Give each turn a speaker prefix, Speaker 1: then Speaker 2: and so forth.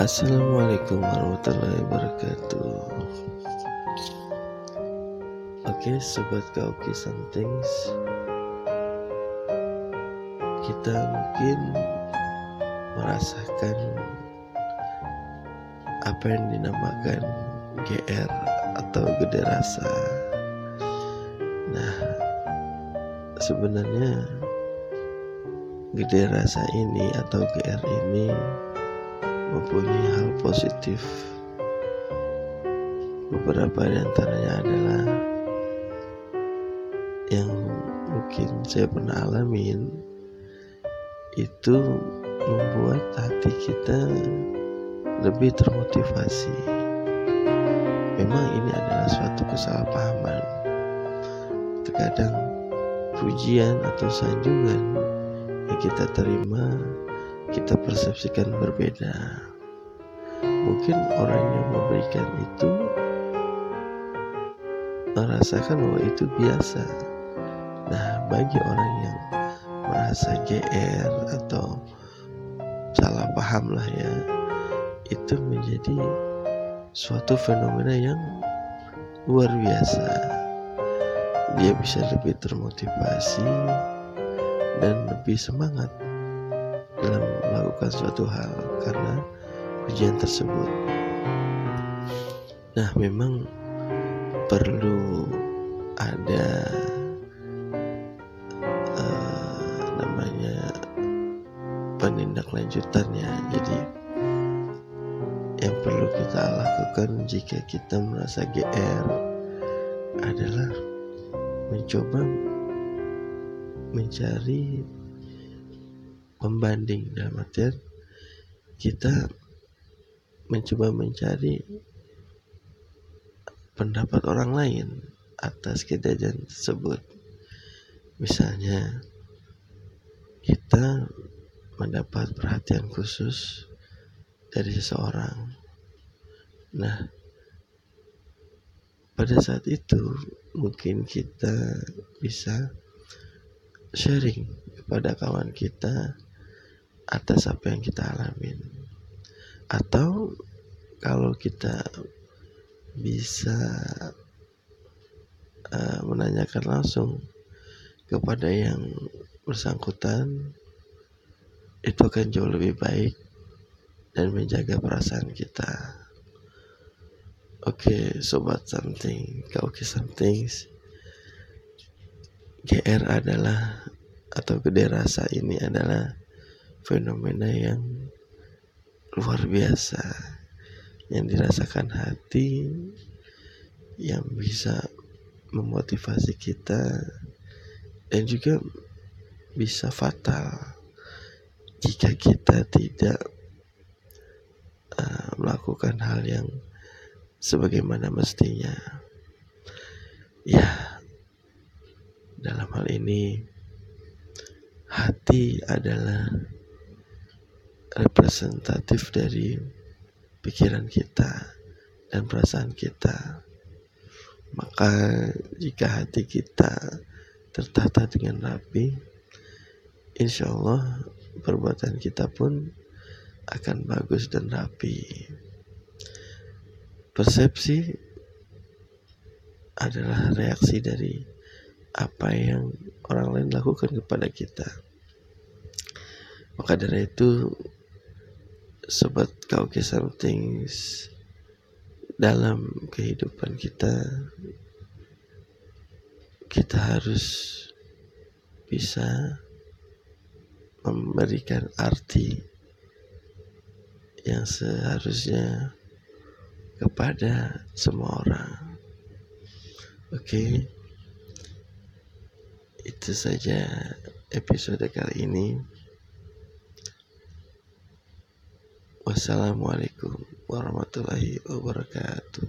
Speaker 1: Assalamualaikum warahmatullahi wabarakatuh. Oke sobat kauki things Kita mungkin merasakan apa yang dinamakan GR atau gede rasa. Nah sebenarnya gede rasa ini atau GR ini mempunyai hal positif. Beberapa di antaranya adalah yang mungkin saya pernah alamin itu membuat hati kita lebih termotivasi. Memang ini adalah suatu kesalahpahaman. Terkadang pujian atau sanjungan kita terima kita persepsikan berbeda. Mungkin orang yang memberikan itu merasakan bahwa itu biasa. Nah, bagi orang yang merasa GR atau salah paham lah ya, itu menjadi suatu fenomena yang luar biasa. Dia bisa lebih termotivasi dan lebih semangat dalam melakukan suatu hal karena ujian tersebut. Nah, memang perlu ada uh, namanya penindaklanjutannya. Jadi yang perlu kita lakukan jika kita merasa GR adalah mencoba mencari pembanding. Dalam artian kita mencoba mencari pendapat orang lain atas kejadian tersebut. Misalnya kita mendapat perhatian khusus dari seseorang. Nah pada saat itu mungkin kita bisa sharing kepada kawan kita atas apa yang kita alamin. Atau kalau kita bisa uh, menanyakan langsung kepada yang bersangkutan itu akan jauh lebih baik dan menjaga perasaan kita. Oke okay, sobat something kau something GR adalah atau gede rasa ini adalah fenomena yang luar biasa yang dirasakan hati yang bisa memotivasi kita dan juga bisa fatal jika kita tidak uh, melakukan hal yang sebagaimana mestinya. Ya dalam hal ini hati adalah representatif dari pikiran kita dan perasaan kita. Maka jika hati kita tertata dengan rapi, insya Allah perbuatan kita pun akan bagus dan rapi. Persepsi adalah reaksi dari apa yang orang lain lakukan kepada kita. Maka dari itu sobat kau something dalam kehidupan kita kita harus bisa memberikan arti yang seharusnya kepada semua orang. Oke. Okay? Itu saja episode kali ini. Wassalamualaikum warahmatullahi wabarakatuh.